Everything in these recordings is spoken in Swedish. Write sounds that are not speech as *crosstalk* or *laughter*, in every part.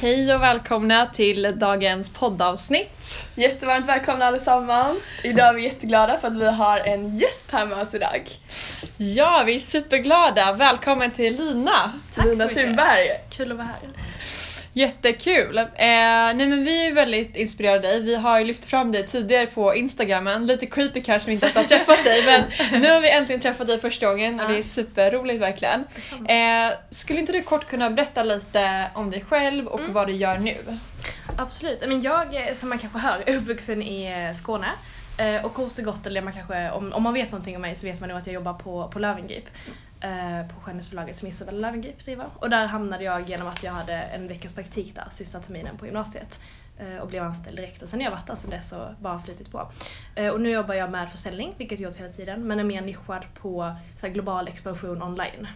Hej och välkomna till dagens poddavsnitt. Jättevarmt välkomna allesammans. Idag är vi jätteglada för att vi har en gäst här med oss idag. Ja, vi är superglada. Välkommen till Lina. Tack Lina Thunberg. Kul att vara här. Jättekul! Eh, nej men vi är väldigt inspirerade av dig. Vi har ju lyft fram dig tidigare på instagramen. Lite creepy kanske vi inte ens har träffat dig men *laughs* nu har vi äntligen träffat dig första gången och det är superroligt verkligen. Eh, skulle inte du kort kunna berätta lite om dig själv och mm. vad du gör nu? Absolut. Men jag, som man kanske hör, är uppvuxen i eh, Skåne. Eh, och kort och gott, eller man kanske, om, om man vet någonting om mig så vet man nog att jag jobbar på, på Löwengrip. Eh, på skönhetsbolaget som Isabella Löwengrip driver. Och där hamnade jag genom att jag hade en veckas praktik där sista terminen på gymnasiet. Eh, och blev anställd direkt och sen har jag varit där sen dess och bara flutit på. Eh, och nu jobbar jag med försäljning, vilket jag gjort hela tiden, men är mer nischad på så global expansion online.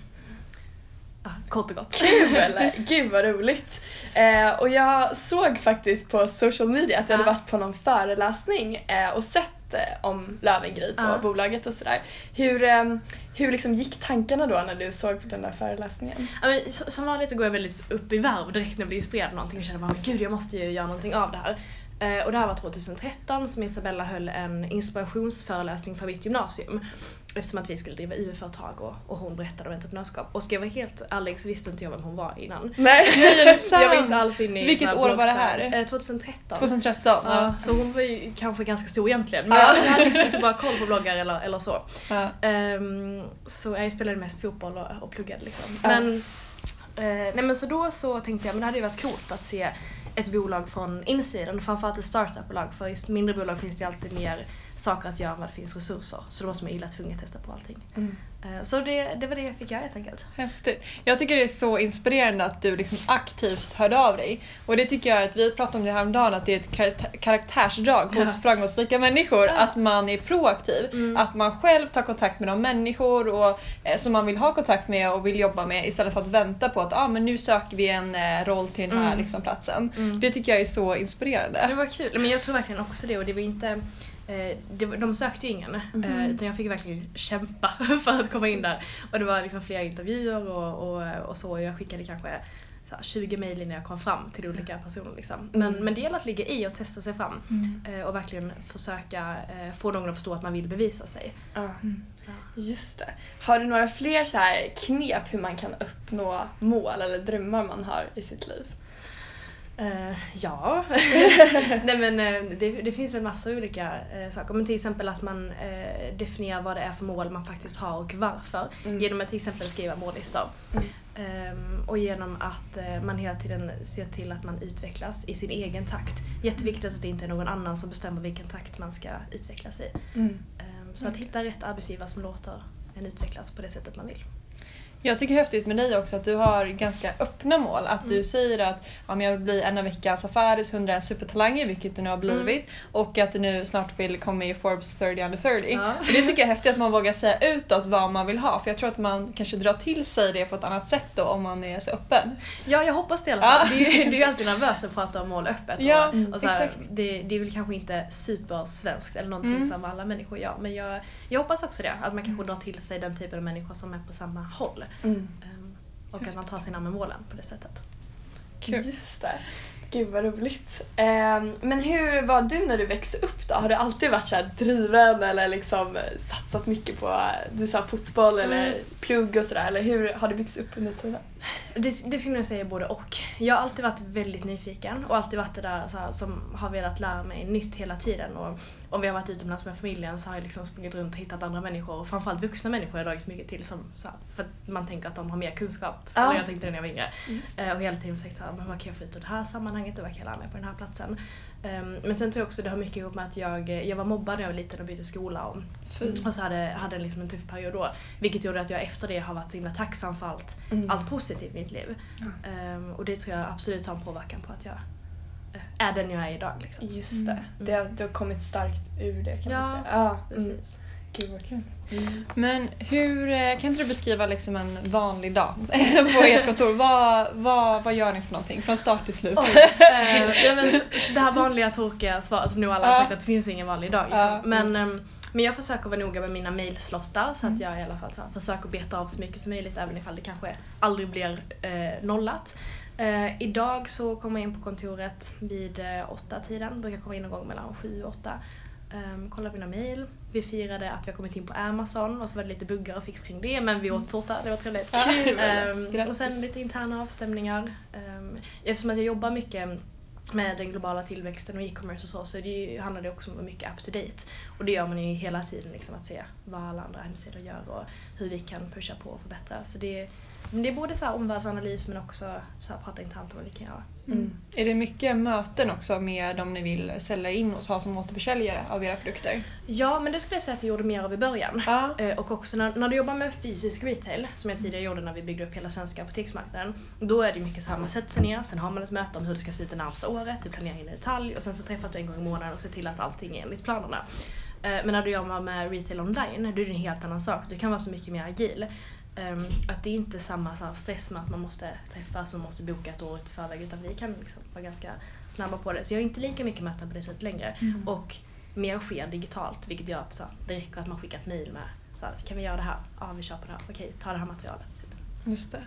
Ja, kort och gott. Kul! *laughs* Gud vad roligt! Eh, och jag såg faktiskt på social media att du ja. hade varit på någon föreläsning eh, och sett om Löwengrip ja. och bolaget och sådär. Hur, ehm, hur liksom gick tankarna då när du såg på den där föreläsningen? Ja, men, som vanligt så går jag väldigt upp i varv direkt när jag blir inspirerad av någonting och känner bara gud jag måste ju göra någonting av det här. Eh, och det här var 2013 som Isabella höll en inspirationsföreläsning för mitt gymnasium. Eftersom att vi skulle driva UF-företag och, och hon berättade om entreprenörskap. Och ska jag vara helt ärlig så visste inte jag vem hon var innan. Nej, *laughs* är det sant? Jag var inte alls inne i Vilket år var det här? 2013. 2013? Ja. Så hon var ju kanske ganska stor egentligen. Men jag hade liksom inte bara koll på bloggar eller, eller så. Ja. Um, så jag spelade mest fotboll och, och pluggade liksom. Men, uh, nej men så då så tänkte jag men det hade ju varit coolt att se ett bolag från insidan, framförallt ett startupbolag för i mindre bolag finns det alltid mer saker att göra vad det finns resurser. Så då måste man illa tvunget testa på allting. Mm. Eh, så det, det var det jag fick göra helt enkelt. Häftigt. Jag tycker det är så inspirerande att du liksom aktivt hörde av dig. Och det tycker jag att vi pratade om det häromdagen att det är ett karaktärsdrag hos ja. framgångsrika människor ja. att man är proaktiv. Mm. Att man själv tar kontakt med de människor och, eh, som man vill ha kontakt med och vill jobba med istället för att vänta på att ah, men nu söker vi en eh, roll till den här mm. liksom, platsen. Mm. Det tycker jag är så inspirerande. Det var kul. Men jag tror verkligen också det och det var inte de sökte ju ingen, mm utan jag fick verkligen kämpa *laughs* för att komma in där. Och det var liksom flera intervjuer och, och, och så. Jag skickade kanske 20 mejl innan jag kom fram till olika personer. Liksom. Men, mm. men det gäller att ligga i och testa sig fram mm. Eh, och verkligen försöka få någon att förstå att man vill bevisa sig. Mm. Just det. Har du några fler så här knep hur man kan uppnå mål eller drömmar man har i sitt liv? Uh, ja. *laughs* Nej men uh, det, det, finns väl massa olika uh, saker. Men till exempel att man definierar vad det är för mål man faktiskt har och varför. Mm. Genom att till exempel skriva mållistor. Mm. Um, och genom att man hela tiden ser till att man utvecklas i sin egen takt. Jätteviktigt att det inte är någon annan som bestämmer vilken takt man ska utvecklas i. Mm. Um, så att hitta rätt arbetsgivare som låter en utvecklas på det sättet man vill. Jag tycker det är häftigt med dig också att du har ganska öppna mål. Att mm. du säger att ja, jag vill bli en av veckans Safaris 100 supertalanger, vilket du nu har blivit. Mm. Och att du nu snart vill komma med i Forbes 30 under 30. Ja. Och det tycker jag är häftigt att man vågar säga utåt vad man vill ha. För jag tror att man kanske drar till sig det på ett annat sätt då om man är så öppen. Ja, jag hoppas det i alla fall. Ja. Det, är det är ju alltid nervöst att prata om mål öppet. Ja, och, och så här, det, det är väl kanske inte supersvenskt eller någonting mm. som alla människor gör. Men jag, jag hoppas också det. Att man kanske drar till sig den typen av människor som är på samma håll. Mm. Um, och att man tar sig närmare målen på det sättet. Kul. Just det. Gud vad roligt. Um, men hur var du när du växte upp då? Har du alltid varit så driven eller liksom satsat mycket på, du sa fotboll eller mm. plugg och sådär, eller hur har det byggts upp under tiden? Det, det skulle jag säga både och. Jag har alltid varit väldigt nyfiken och alltid varit det där här, som har velat lära mig nytt hela tiden. Och om vi har varit utomlands med familjen så har jag liksom sprungit runt och hittat andra människor, och framförallt vuxna människor har jag dragits mycket till som, så här, för att man tänker att de har mer kunskap. Ah. Eller jag tänkte det när jag var yngre. Uh, och hela tiden sagt såhär, vad kan jag få ut ur det här sammanhanget och vad kan jag lära mig på den här platsen? Um, men sen tror jag också det har mycket ihop med att jag, jag var mobbad när jag var liten och bytte skola. Och, och så hade, hade liksom en tuff period då. Vilket gjorde att jag efter det har varit så himla tacksam för allt, mm. allt positivt i mitt liv. Mm. Och det tror jag absolut har en påverkan på att jag eh, är den jag är idag. Liksom. Just det. Mm. det har, du har kommit starkt ur det kan ja, man säga. Ja, precis. Gud vad kul. Mm. Men hur, eh, kan inte du beskriva liksom en vanlig dag *laughs* på ert kontor? vad, vad, vad gör ni för någonting från start till slut? Oh, *laughs* äh, ja, men, så, det här vanliga tråkiga svaret som nog alla har sagt att det finns ingen vanlig dag. Liksom. Men, ähm, men jag försöker vara noga med mina mailslottar så att mm. jag i alla fall så här, försöker beta av så mycket som möjligt även ifall det kanske aldrig blir eh, nollat. Eh, idag så kommer jag in på kontoret vid eh, åtta tiden, brukar komma in någon gång mellan sju och åtta. Um, kolla mina mail. Vi firade att vi har kommit in på Amazon och så var det lite buggar och fix kring det men vi åt tårta, det var trevligt. um, och sen lite interna avstämningar. Um, eftersom att jag jobbar mycket med den globala tillväxten och e-commerce och så, så det ju, handlar det också om mycket up to date. Och det gör man ju hela tiden, liksom, att se vad alla andra hemsidor gör och hur vi kan pusha på och förbättra. Så det, det är både så här omvärldsanalys men också så här prata internt om vad vi kan göra. Mm. Är det mycket möten också med de ni vill sälja in och ha som återförsäljare av era produkter? Ja, men det skulle jag säga att jag gjorde mer av i början. Ja. Eh, och också när, när du jobbar med fysisk retail, som jag tidigare gjorde när vi byggde upp hela svenska apoteksmarknaden, då är det mycket så här, man sätter sig ner, sen har man ett möte om hur det ska se ut det närmsta året, du planerar in i detalj och sen så träffas du en gång i månaden och ser till att allting är enligt planerna. Eh, men när du jobbar med retail online, då är det en helt annan sak. Du kan vara så mycket mer agil. Um, att det är inte samma så stress med att man måste träffas, man måste boka ett år i förväg utan vi kan liksom vara ganska snabba på det. Så jag är inte lika mycket möten på det sättet längre. Mm. Och mer sker digitalt vilket gör att så, det räcker att man skickar ett mail med så kan vi göra det här? Ja, vi kör på det här. Okej, ta det här materialet. Just det.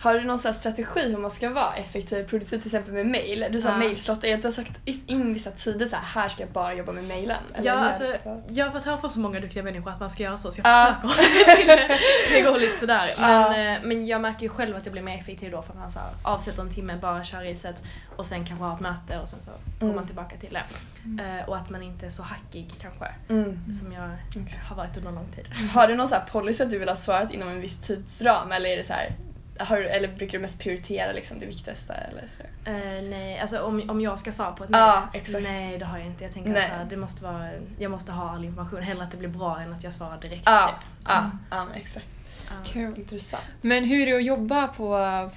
Har du någon sån här strategi hur man ska vara effektiv och produktiv till exempel med mail? Du sa Ja. mailslott, är det att du har sagt in vissa tider så här, här ska jag bara jobba med mailen? Ja, alltså, jag har fått höra från så många duktiga människor att man ska göra så, så jag Ja. försöker till det. Det går lite sådär. Ja. Men, eh, men jag märker ju själv att jag blir mer effektiv då för att man så här, avsätter en timme, bara kör riset och sen kanske har ett möte och sen så går Mm. man tillbaka till det. Eh, och att man inte är så hackig kanske, Mm. som jag har varit under lång tid. Har du någon här policy att du vill ha svarat inom en viss tidsram eller är det så här, har eller brukar du mest prioritera liksom det viktigaste? Eller så? Eh, nej, alltså om, om jag ska svara på ett mail? exakt. Nej, det har jag inte. Jag tänker att så här, det måste vara, jag måste ha all information. Hellre att det blir bra än att jag svarar direkt. Ja, Typ. ja, ja men exakt. Kul. Intressant. Men hur är det att jobba på,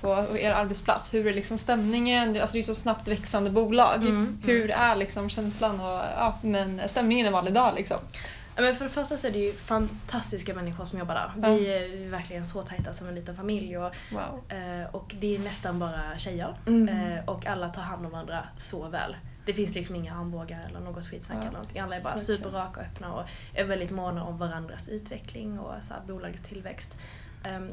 på er arbetsplats? Hur är liksom stämningen? Det- Alltså det är så snabbt växande bolag. Mm, mm. Hur är liksom känslan och ja, men stämningen en vanlig dag liksom? Men för det första så är det ju fantastiska människor som jobbar där. Ja. Vi är verkligen så tajta som en liten familj och, Wow. eh, och det är nästan bara tjejer. Mm. Eh, och alla tar hand om varandra så väl. Det finns liksom inga armbågar eller något skitsnack Ja, eller någonting. Alla är bara superraka och öppna och är väldigt måna om varandras utveckling och så här, bolagets tillväxt.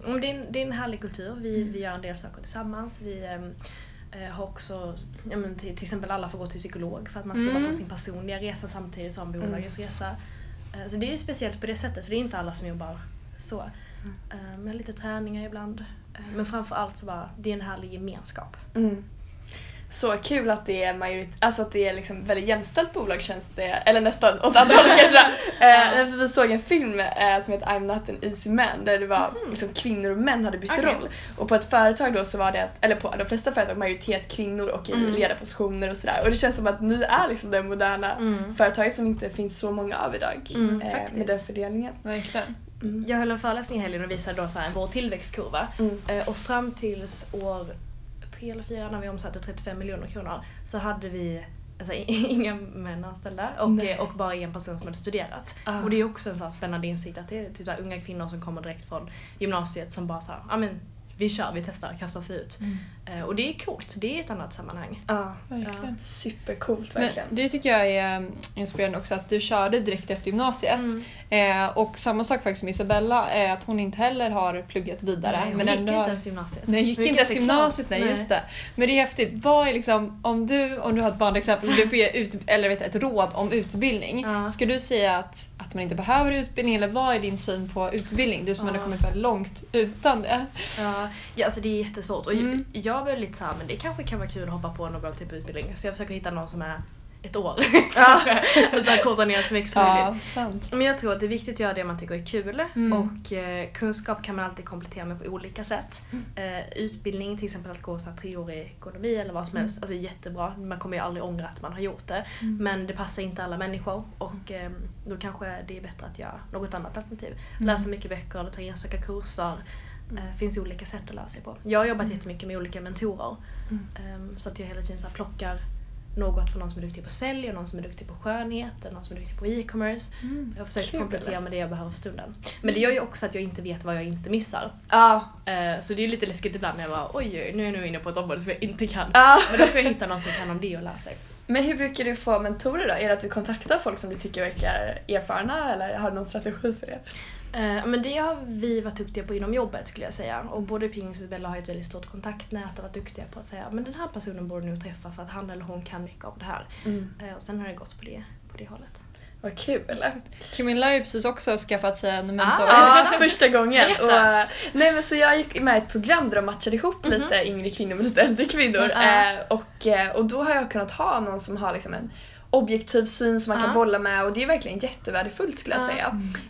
Um, det, är en, det är en härlig kultur. Vi, Mm. vi gör en del saker tillsammans. Vi eh, har också, ja, men till, till exempel alla får gå till psykolog för att man ska Mm. jobba på sin personliga resa samtidigt som bolagets resa. Så det är ju speciellt på det sättet för det är inte alla som jobbar så. Eh, men lite träningar ibland. Eh, men framförallt så bara, det är en härlig gemenskap. Mm. Så kul att det är majorit- alltså att det är liksom väldigt jämställt bolag känns det, eller nästan åt andra hållet kanske. *laughs* Eh, vi såg en film eh, som heter I'm not an easy man där det var liksom, kvinnor och män hade bytt Okej. roll. Och på ett företag då så var det, att, eller på de flesta företag, majoritet kvinnor och i Mm. ledarpositioner och sådär. Och det känns som att ni är liksom det moderna Mm. företaget som inte finns så många av idag. Mm, eh, faktiskt. med den fördelningen. Verkligen. Mm. Jag höll en föreläsning i helgen och visade då så här vår tillväxtkurva. Mm. Eh, Och fram tills år tre eller fyra när vi omsatte 35 miljoner kronor så hade vi alltså, *laughs* inga män anställda och, Nej. och bara en person som hade studerat. Ah. Och det är också en sån spännande insikt att det är typ unga kvinnor som kommer direkt från gymnasiet som bara såhär, ja men vi kör, vi testar, kastar sig ut. Eh, Och det är coolt, det är ett annat sammanhang. Ja, Verkligen. supercoolt Men verkligen. det tycker jag är um, inspirerande också att du körde direkt efter gymnasiet. Mm. Eh, och samma sak faktiskt med Isabella, är att hon inte heller har pluggat vidare. Nej, hon men gick ändå inte ens gymnasiet. Nej, gick Hon inte ens gymnasiet, nej, just det. Men det är häftigt. Vad är liksom, om du, om du har ett barnexempel, du får ge ut, eller vet, ett råd om utbildning. Ja. Ska du säga att, att man inte behöver utbildning eller vad är din syn på utbildning? Du som Ja. ändå kommit väldigt långt utan det. Ja, ja alltså det är jättesvårt och Mm. jag var lite såhär, men det kanske kan vara kul att hoppa på någon typ av utbildning. Så jag försöker hitta någon som är ett år. Ja. *laughs* så här korta ner så mycket möjligt. sant. Men jag tror att det är viktigt att göra det man tycker är kul Mm. och eh, kunskap kan man alltid komplettera med på olika sätt. Eh, utbildning, till exempel att gå så här, treårig ekonomi eller vad som helst, alltså jättebra. Man kommer ju aldrig ångra att man har gjort det. Men det passar inte alla människor och eh, då kanske det är bättre att göra något annat alternativ. Läsa mycket böcker eller ta enstaka kurser. Eh, finns olika sätt att lära sig på. Jag har jobbat jättemycket med olika mentorer. Ehm, så att jag hela tiden så plockar något från någon som är duktig på sälj och någon som är duktig på skönhet och någon som är duktig på e-commerce. Jag försöker Kul. komplettera med det jag behöver för stunden. Men det gör ju också att jag inte vet vad jag inte missar. Ja. Eh, Så det är lite läskigt ibland när jag bara oj, oj nu är jag nu inne på ett område som jag inte kan. Ja. Men då får jag hitta någon som kan om det och lära sig. Men hur brukar du få mentorer då? Är det att du kontaktar folk som du tycker verkar erfarna eller har du någon strategi för det? Eh, men det har vi varit duktiga på inom jobbet skulle jag säga. Och både Ping och Isabella har ett väldigt stort kontaktnät och varit duktiga på att säga men den här personen borde du träffa för att han eller hon kan mycket av det här. Mm. Eh, och sen har det gått på det, på det hållet. Vad kul! Camilla har ju precis också skaffat sig en mentor. Ja, första gången. Och, eh, nej, men så jag gick med i ett program där de matchade ihop Mhm. lite yngre kvinnor med lite äldre kvinnor. Ja. Eh, och, eh, och då har jag kunnat ha någon som har liksom en objektiv syn som man kan bolla med och det är verkligen jättevärdefullt skulle jag Ja.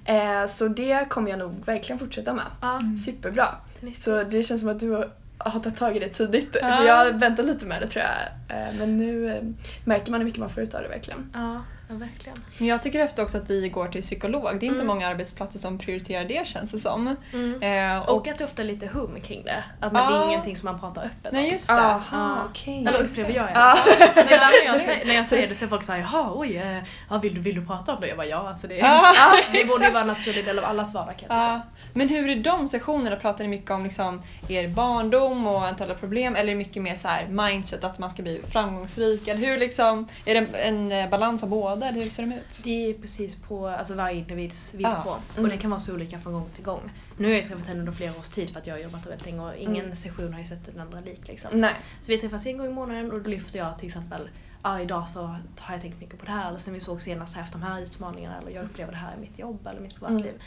säga. Eh, så det kommer jag nog verkligen fortsätta med. Ja, Superbra. Så det känns som att du har tagit tag i det tidigt. Ja. Jag har väntat lite med det tror jag. Eh, Men nu eh, märker man hur mycket man får ut av det verkligen. ja, ja verkligen. Men jag tycker efter också att vi går till psykolog. Det är inte Mm. många arbetsplatser som prioriterar det känns det som. Mm. Eh, och, Och att det ofta är lite hum kring det. Att man, det Ja. är ingenting som man pratar öppet nej om. just det. Aha, Ja. okej. Eller upplever jag i ibland när jag, *laughs* säger, när jag säger det så är folk såhär jaha oj, eh, ja, vill, du, vill du prata om det? Jag bara ja, alltså det, Ja. *laughs* det borde ju vara en naturlig del av allas vardag kan jag tycka. Men hur är de sessionerna? Pratar ni mycket om liksom er barndom och eventuella problem eller är det mycket mer så här mindset att man ska bli framgångsrik? Eller hur liksom, är det en, en balans av båda eller hur ser de ut? Det är precis på alltså, varje individs villkor. Ja. Mm. Och det kan vara så olika från gång till gång. Nu har jag träffat henne under flera års tid för att jag har jobbat där väldigt länge och ingen Mm. session har ju sett den andra lik. Liksom. Nej. Så vi träffas en gång i månaden och då lyfter jag till exempel Ja, idag så har jag tänkt mycket på det här eller sen vi såg senast har jag haft de här utmaningarna eller jag upplever det här i mitt jobb eller mitt privatliv.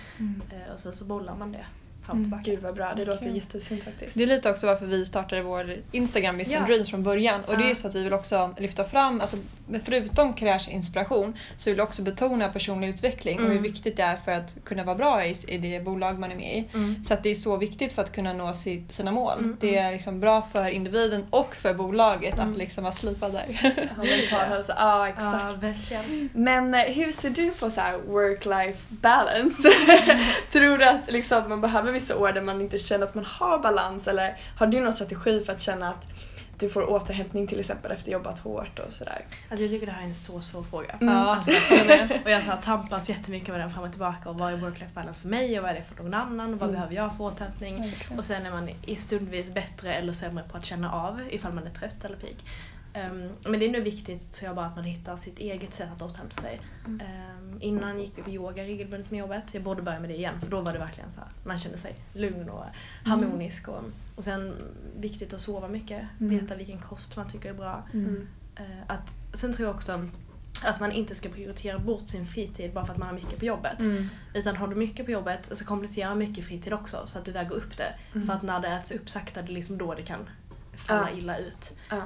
Eh, och sen så bollar man det och Mm. tillbaka. Gud vad bra, det låter Kul. jättesunt faktiskt. Det är lite också varför vi startade vår Instagram Mission Ja. Dreams från början. Och det är ju så att vi vill också lyfta fram, alltså, förutom karriärsinspiration, så vill vi också betona personlig utveckling och hur Mm. viktigt det är för att kunna vara bra i, i det bolag man är med i. Mm. Så att det är så viktigt för att kunna nå sitt, sina mål. Mm, Det är liksom bra för individen och för bolaget Mm. att liksom vara slipad där. Ja, mental hälsa. Ja, *laughs* exakt. Ja, verkligen. Men eh, hur ser du på så här work-life balance? *laughs* Tror du att liksom, man behöver vissa år där man inte känner att man har balans eller har du någon strategi för att känna att du får återhämtning till exempel efter jobbat hårt och sådär? Alltså jag tycker det här är en så svår fråga. Mm. Alltså, och jag så här, tampas jättemycket med den fram och tillbaka och vad är work-life balance för mig och vad är det för någon annan och vad Mm. behöver jag för återhämtning. Verkligen. Och sen är man i stundvis bättre eller sämre på att känna av ifall man är trött eller pigg. Ehm, men det är nu viktigt tror jag bara att man hittar sitt eget sätt att återhämta sig. Mm. Ehm, innan gick vi på yoga regelbundet med jobbet. Jag borde börja med det igen för då var det verkligen så här, man kände sig lugn och harmonisk. Och, och sen viktigt att sova mycket, Mm. veta vilken kost man tycker är bra. Mm. Eh, att, sen tror jag också att man inte ska prioritera bort sin fritid bara för att man har mycket på jobbet. Mm. Utan har du mycket på jobbet så komplettera mycket fritid också så att du väger upp det. Mm. För att när det äts upp sakta, det är liksom då det kan falla Ja. illa ut. Ja,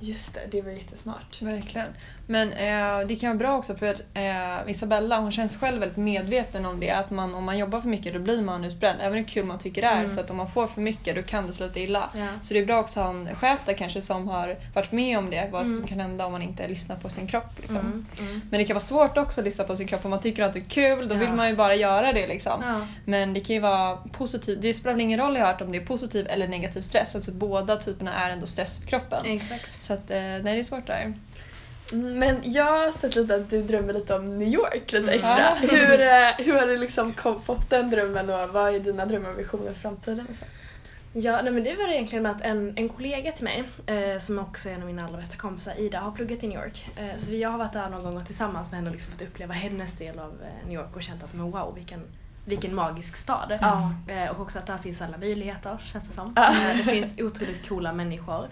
Just det. det, var jättesmart. Verkligen. Men eh, det kan vara bra också för eh, Isabella hon känns själv väldigt medveten om det. Att man, om man jobbar för mycket då blir man utbränd. Även hur kul man tycker det är. Mm. Så att om man får för mycket då kan det sluta illa. Ja. Så det är bra också att ha en chef där kanske som har varit med om det. Vad som Mm. kan hända om man inte lyssnar på sin kropp. Liksom. Mm, mm. Men det kan vara svårt också att lyssna på sin kropp. Om man tycker att det är kul då Ja. vill man ju bara göra det. Liksom. Ja. Men det kan ju vara positivt. Det spelar väl ingen roll jag hört om det är positiv eller negativ stress. Alltså båda typerna är ändå stress för kroppen. Exakt. Så att, eh, nej, det är svårt där. Mm, Men jag har sett lite att du drömmer lite om New York lite Mm. extra. Ja. Hur, eh, hur har du liksom kom, fått den drömmen och vad är dina drömmar och visioner för framtiden? och så? Ja, nej, men det var det egentligen med att en, en kollega till mig, eh, som också är en av mina allra bästa kompisar, Ida, har pluggat i New York. Eh, så vi, jag har varit där någon gång och tillsammans med henne och liksom fått uppleva hennes del av eh, New York och känt att men wow, vilken, vilken magisk stad. Eh, och också att där finns alla möjligheter, känns det som. Eh, det finns otroligt coola människor.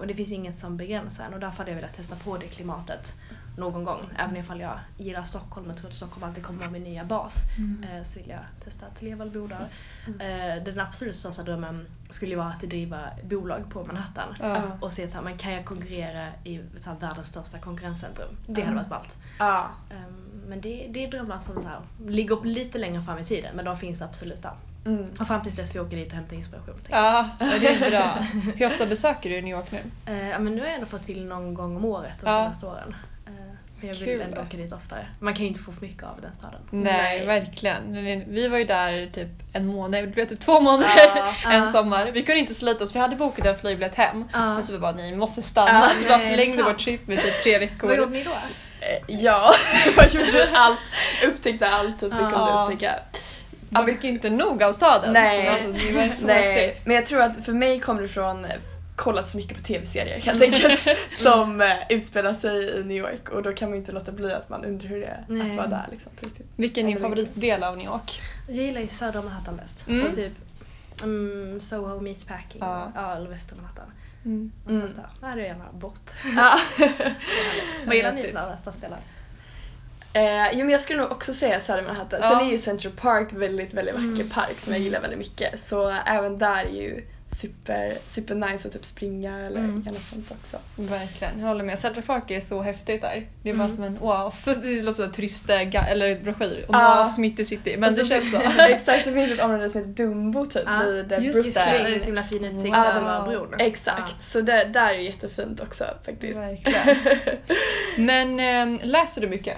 Och det finns inget som begränsar en och därför hade jag velat testa på det klimatet någon gång. Även ifall jag gillar Stockholm och tror att Stockholm alltid kommer vara min nya bas. Eh, så vill jag testa att leva och bo där. Eh, den absolut största drömmen skulle ju vara att driva bolag på Manhattan. Ja. Och se så men kan jag konkurrera i så världens största konkurrenscentrum? Det hade Mm. varit ballt. Ehm, men det, det är drömmar som så ligger lite längre fram i tiden men de finns absolut där. Mm. Och fram tills dess vi åker dit och hämtar inspiration. Ja, det är bra. Hur ofta besöker du New York nu? Eh, ja, men nu har jag ändå fått till någon gång om året de Ja. senaste åren. Eh, men jag vill Kul. ändå åka dit oftare. Man kan ju inte få för mycket av den staden. Nej, verkligen. Vi var ju där typ en månad, det blev typ två månader Ja. *laughs* en Ja. sommar. Vi kunde inte slita oss, vi hade bokat en flygbiljett hem. Ja. Men så vi bara, nej vi måste stanna. Ja, så vi bara nej, förlängde vår trip med typ tre Vad veckor. gjorde ni då? Eh, Ja, *laughs* jag gjorde allt, upptäckte allt typ vi kunde upptäcka. Man fick ju inte nog av staden. Nej. Så, alltså, det var så *laughs* Nej, häftigt. men jag tror att för mig kommer det från kollat så mycket på tv-serier helt enkelt *laughs* som eh, utspelar sig i New York och då kan man inte låta bli att man undrar hur det är Nej. att vara där liksom på riktigt. Vilken är din favoritdel av New York? Jag gillar ju södra Manhattan bäst. Mm. Och typ mm, Soho Meatpacking. Ja. Ja. eller västra Manhattan. Mm. Någonstans där. Där hade jag gärna bott. Ja. *laughs* Vad gillar ni för andra stadsdelar? Eh, jo men jag skulle nog också säga Södra Manhattan. Ja. Sen är ju Central Park väldigt, väldigt vacker Mm. park som jag gillar väldigt mycket. Så även där är ju super, super nice att typ springa eller Mm. göra något sånt också. Verkligen, jag håller med. Central Park är så häftigt där. Det är bara Mm. som en oas. *laughs* Det låter som en turist eller broschyr. Ja. oas mitt i city. Men det Och så- känns så. *laughs* Exakt, det finns ett område som heter Dumbo typ Ja, vid just Brooklyn. Just det, där är det så himla fin utsikt Wow. över bron. Exakt, så det, där är jättefint också faktiskt. Verkligen. *laughs* Men eh, läser du mycket?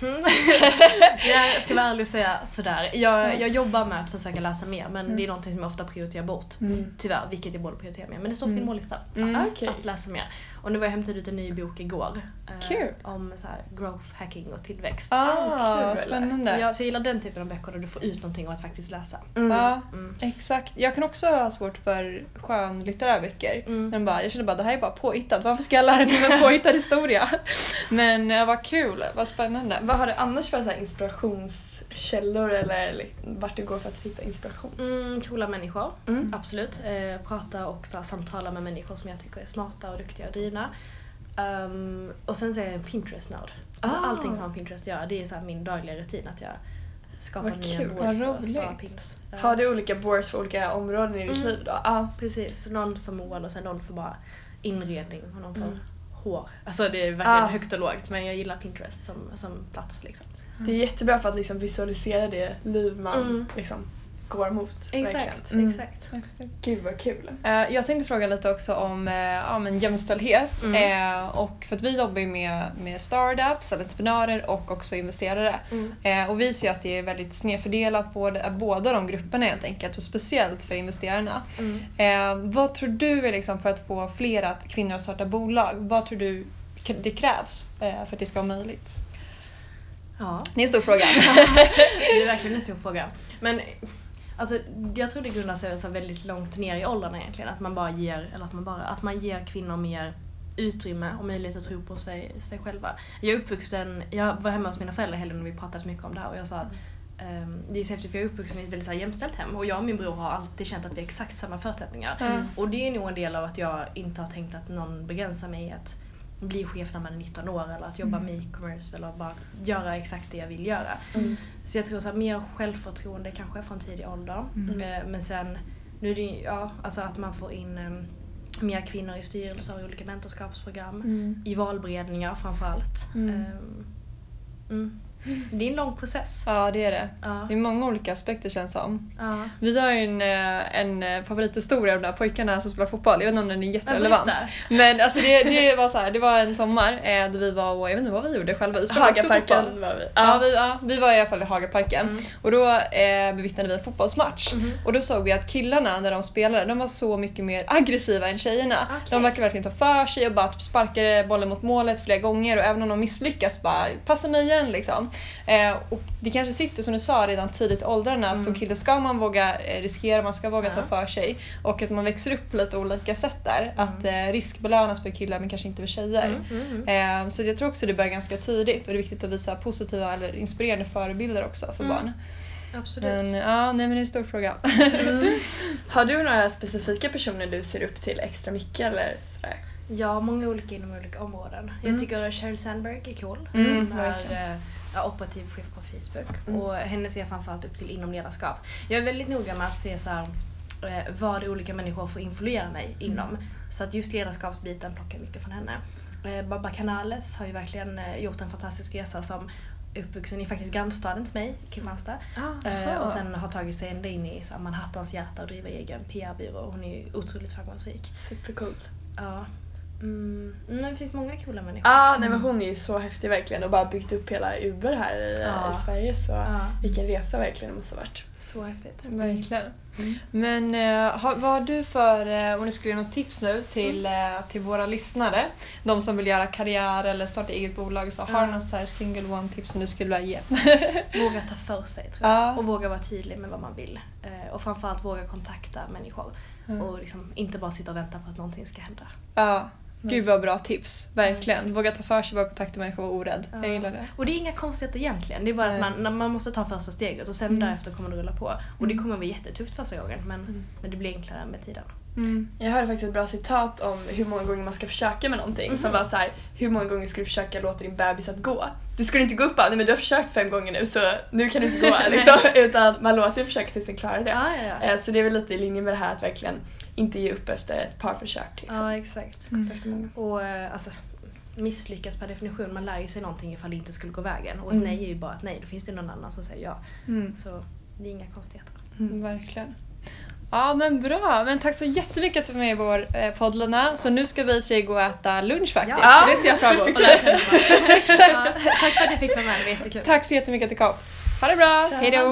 *laughs* Nej, jag ska vara ärlig och säga sådär. Jag, jag jobbar med att försöka läsa mer men Mm. det är någonting som jag ofta prioriterar bort. Mm. Tyvärr, vilket jag borde prioritera mer. Men det står på Mm. min mållista. Mm. Att, Okej. att läsa mer. Och nu var jag hämtade ut en ny bok igår. eh, Kul. Om så här, growth hacking och tillväxt. Ah, kul. spännande. Ja, så jag gillar den typen av böcker där du får ut någonting av att faktiskt läsa. Mm. Ja, Mm. exakt. Jag kan också ha svårt för skönlitterära böcker. Mm. Den bara, jag känner bara det här är bara påhittat. Varför ska jag lära mig en påhittad historia? *laughs* Men eh, vad kul, vad spännande. Vad har du annars för så här inspirationskällor eller vart du går för att hitta inspiration? Mm, coola människor, Mm. absolut. Eh, prata och så här, samtala med människor som jag tycker är smarta och duktiga och drivna. Um, och sen så är jag en Pinterest-nörd. Alltså, Ah. Allting som har med Pinterest att göra, det är så min dagliga rutin att jag skapar Vad nya kul, boards och sparar pins. Har du olika boards för olika områden i ditt Mm. liv då? Ja. Precis, någon för mål och sen någon för bara inredning och någon för Mm. hår. Alltså det är verkligen Ah. högt och lågt men jag gillar Pinterest som, som plats liksom. Det är jättebra för att liksom visualisera det liv man Mm. liksom går mot. Exakt. Mm. exakt. Gud vad kul. Eh, Jag tänkte fråga lite också om eh, ja, men jämställdhet. Mm. Eh, och för att vi jobbar ju med, med startups, entreprenörer och också investerare. Mm. Och vi ser ju att det är väldigt snedfördelat både, båda de grupperna helt enkelt och speciellt för investerarna. Mm. Vad tror du är liksom för att få fler att kvinnor att starta bolag? Vad tror du det krävs för att det ska vara möjligt? Ja. Det är en stor fråga. *laughs* Det är verkligen en stor fråga. Men alltså, jag tror det grundar sig så väldigt långt ner i åldrarna egentligen. Att man bara ger, eller att man bara, att man ger kvinnor mer utrymme och möjlighet att tro på sig, sig själva. Jag är uppvuxen, jag var hemma hos mina föräldrar helgen och vi pratade mycket om det här och jag sa att ehm, det är så häftigt för jag är uppvuxen i ett väldigt så här, jämställt hem och jag och min bror har alltid känt att vi har exakt samma förutsättningar. Mm. Och det är nog en del av att jag inte har tänkt att någon begränsar mig i att bli chef när man är 19 år eller att jobba Mm. med e-commerce eller bara göra exakt det jag vill göra. Mm. Så jag tror så här, mer självförtroende kanske från tidig ålder. Mm. Eh, Men sen, nu är det ju, ja, alltså att man får in eh, mer kvinnor i styrelser i olika mentorskapsprogram. Mm. I valberedningar framförallt. Mm. Mm. Det är en lång process. Ja, det är det. Ja. Det är många olika aspekter känns som. Ja. Vi har ju en, eh, en eh, favorithistoria av de där pojkarna som spelar fotboll. Jag vet inte om den är jätterelevant. Men alltså det, det, var så här, det var en sommar eh, då vi var och, jag vet inte vad vi gjorde själva, vi spelade. Hagaparken var vi. Ja, vi, ja, vi var i alla fall i Hagaparken. Mm. Och då eh, bevittnade vi en fotbollsmatch. Mhm. Och då såg vi att killarna när de spelade, de var så mycket mer aggressiva än tjejerna. Okej. De verkar verkligen ta för sig och bara typ sparkade bollen mot målet flera gånger och även om de misslyckas bara passa mig igen liksom. Eh, och det kanske sitter som du sa redan tidigt i åldrarna att Mm. som kille ska man våga eh, riskera, man ska våga Ja. ta för sig och att man växer upp på lite olika sätt där. Mm. Att eh, risk belönas för killar men kanske inte för tjejer. Mm, mm, mm. Eh, Så jag tror också det börjar ganska tidigt och det är viktigt att visa positiva eller inspirerande förebilder också för Mm. barn. Absolut. Men ja, nej men det är en stor fråga. *laughs* Har du några specifika personer du ser upp till extra mycket eller sådär? Ja, många olika inom olika områden. Jag Mm. tycker Sheryl Sandberg är cool. Mm, som är eh, operativ chef på Facebook. Mm. Och henne ser jag framförallt upp till inom ledarskap. Jag är väldigt noga med att se så här, eh, vad olika människor får influera mig inom. Så att just ledarskapsbiten plockar jag mycket från henne. Eh, Baba Canales har ju verkligen eh, gjort en fantastisk resa som uppvuxen i faktiskt grannstaden till mig, Kristianstad. Eh, och sen har tagit sig ända in i så här, Manhattans hjärta och driver egen PR-byrå. Hon är ju otroligt framgångsrik. Supercoolt. Ja. Mm. Men det finns många coola människor. Ja, nej men hon är ju så häftig verkligen och bara byggt upp hela Uber här i, Ja. i Sverige så Ja. vilken resa verkligen det måste ha varit. Så häftigt. Verkligen. Mm. Men har, vad har du för, eh, om du skulle ge något tips nu till, eh, till våra lyssnare, de som vill göra karriär eller starta eget bolag, så har du något så här single one tips som du skulle vilja ge? *laughs* Våga ta för sig tror jag. Ja. Och våga vara tydlig med vad man vill. Och framförallt våga kontakta människor. Mm. Och liksom inte bara sitta och vänta på att någonting ska hända. Gud vad bra tips, verkligen. Våga ta för sig, våga kontakta människor och vara orädd. Ja. Jag gillar det. Och det är inga konstigheter egentligen. Det är bara att man, man måste ta första steget och sen Mm. därefter kommer det rulla på. Och det Mm. kommer vara jättetufft första gången men, Mm. men det blir enklare med tiden. Mm. Jag hörde faktiskt ett bra citat om hur många gånger man ska försöka med någonting. Som Mhm. var så här: hur många gånger ska du försöka låta din bebis att gå? Du skulle inte gå upp bara, nej men du har försökt fem gånger nu så nu kan du inte gå. *laughs* liksom. Utan man låter ju försöka tills den klarar det. Ja, ja, ja. Eh, Så det är väl lite i linje med det här att verkligen inte ge upp efter ett par försök. Liksom. Ja, exakt. Mm. Och eh, alltså, misslyckas per definition, man lär ju sig någonting ifall det inte skulle gå vägen. Och ett Mm. nej är ju bara ett nej, då finns det någon annan som säger ja. Mm. Så det är inga konstigheter. Mm. Verkligen. Ja men bra, men tack så jättemycket att du var med i vår eh, podd Luna. Så nu ska vi tre gå och äta lunch faktiskt. Ja. Det ser jag fram emot. *laughs* *laughs* Ja, tack för att jag fick vara med, det var jättekul. Tack så jättemycket att du kom. Ha det bra, hejdå!